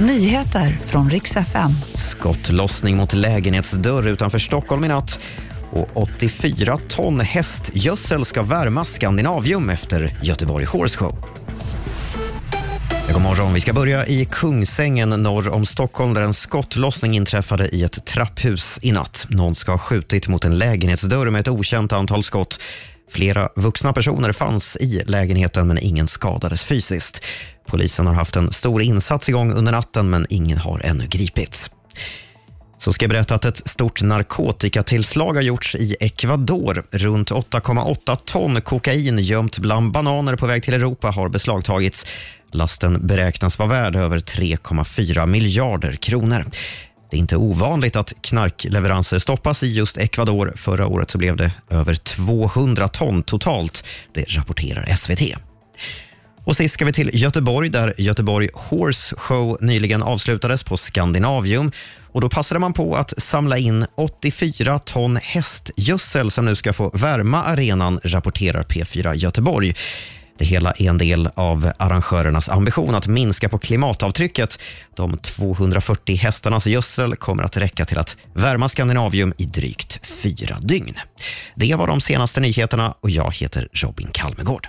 Nyheter från riks FM. Skottlossning mot lägenhetsdörr utanför Stockholm i natt. Och 84 ton hästgödsel ska värma Skandinavium efter Göteborg Horse Show. God morgon. Vi ska börja i Kungsängen norr om Stockholm där en skottlossning inträffade i ett trapphus i natt. Någon ska ha skjutit mot en lägenhetsdörr med ett okänt antal skott. Flera vuxna personer fanns i lägenheten men ingen skadades fysiskt. Polisen har haft en stor insats igång under natten men ingen har ännu gripits. Så ska jag berätta att ett stort narkotikatillslag har gjorts i Ecuador. Runt 8,8 ton kokain gömt bland bananer på väg till Europa har beslagtagits. Lasten beräknas vara värd över 3,4 miljarder kronor. Det är inte ovanligt att knarkleveranser stoppas i just Ecuador. Förra året så blev det över 200 ton totalt. Det rapporterar SVT. Och sist ska vi till Göteborg där Göteborg Horse Show nyligen avslutades på Skandinavium. Och då passade man på att samla in 84 ton hästgödsel som nu ska få värma arenan, rapporterar P4 Göteborg. Det hela är en del av arrangörernas ambition att minska på klimatavtrycket. De 240 hästarnas gödsel kommer att räcka till att värma Skandinavium i drygt fyra dygn. Det var de senaste nyheterna och jag heter Robin Kalmegård.